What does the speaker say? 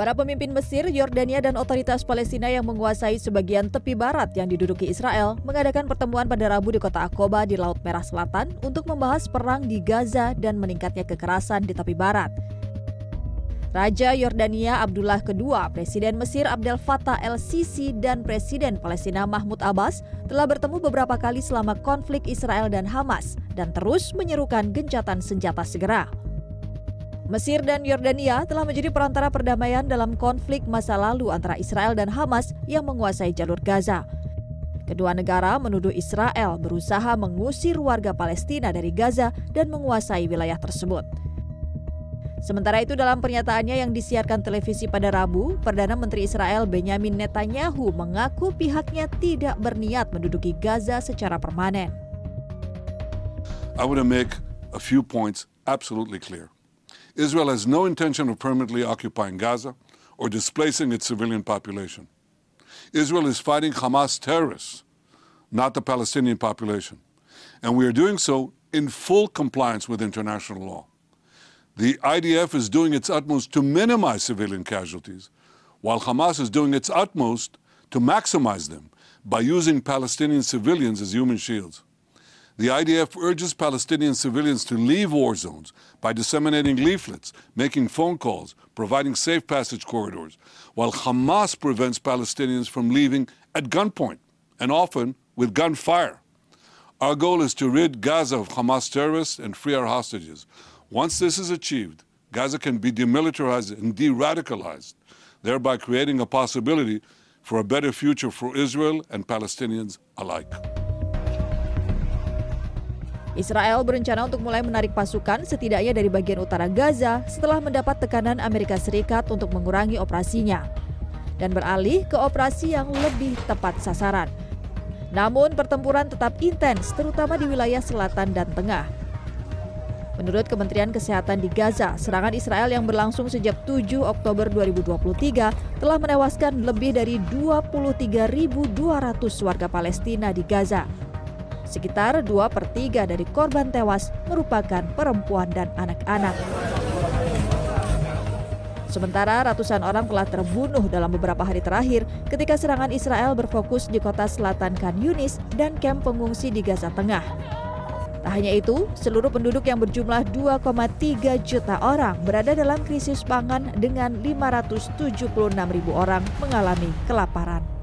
Para pemimpin Mesir, Yordania, dan otoritas Palestina yang menguasai sebagian tepi barat yang diduduki Israel mengadakan pertemuan pada Rabu di kota Akoba di Laut Merah Selatan untuk membahas perang di Gaza dan meningkatnya kekerasan di tepi barat. Raja Yordania Abdullah II, Presiden Mesir Abdel Fattah el-Sisi, dan Presiden Palestina Mahmud Abbas telah bertemu beberapa kali selama konflik Israel dan Hamas dan terus menyerukan gencatan senjata segera. Mesir dan Yordania telah menjadi perantara perdamaian dalam konflik masa lalu antara Israel dan Hamas yang menguasai jalur Gaza. Kedua negara menuduh Israel berusaha mengusir warga Palestina dari Gaza dan menguasai wilayah tersebut. Sementara itu dalam pernyataannya yang disiarkan televisi pada Rabu, Perdana Menteri Israel Benjamin Netanyahu mengaku pihaknya tidak berniat menduduki Gaza secara permanen. I want to make a few points absolutely clear. Israel has no intention of permanently occupying Gaza or displacing its civilian population. Israel is fighting Hamas terrorists, not the Palestinian population. And we are doing so in full compliance with international law. The IDF is doing its utmost to minimize civilian casualties, while Hamas is doing its utmost to maximize them by using Palestinian civilians as human shields. The IDF urges Palestinian civilians to leave war zones by disseminating leaflets, making phone calls, providing safe passage corridors, while Hamas prevents Palestinians from leaving at gunpoint and often with gunfire. Our goal is to rid Gaza of Hamas terrorists and free our hostages. Once this is achieved, Gaza can be demilitarized and de radicalized, thereby creating a possibility for a better future for Israel and Palestinians alike. Israel berencana untuk mulai menarik pasukan setidaknya dari bagian utara Gaza setelah mendapat tekanan Amerika Serikat untuk mengurangi operasinya dan beralih ke operasi yang lebih tepat sasaran. Namun pertempuran tetap intens terutama di wilayah selatan dan tengah. Menurut Kementerian Kesehatan di Gaza, serangan Israel yang berlangsung sejak 7 Oktober 2023 telah menewaskan lebih dari 23.200 warga Palestina di Gaza Sekitar 2 per 3 dari korban tewas merupakan perempuan dan anak-anak. Sementara ratusan orang telah terbunuh dalam beberapa hari terakhir ketika serangan Israel berfokus di kota selatan Khan Yunis dan kamp pengungsi di Gaza Tengah. Tak hanya itu, seluruh penduduk yang berjumlah 2,3 juta orang berada dalam krisis pangan dengan 576 ribu orang mengalami kelaparan.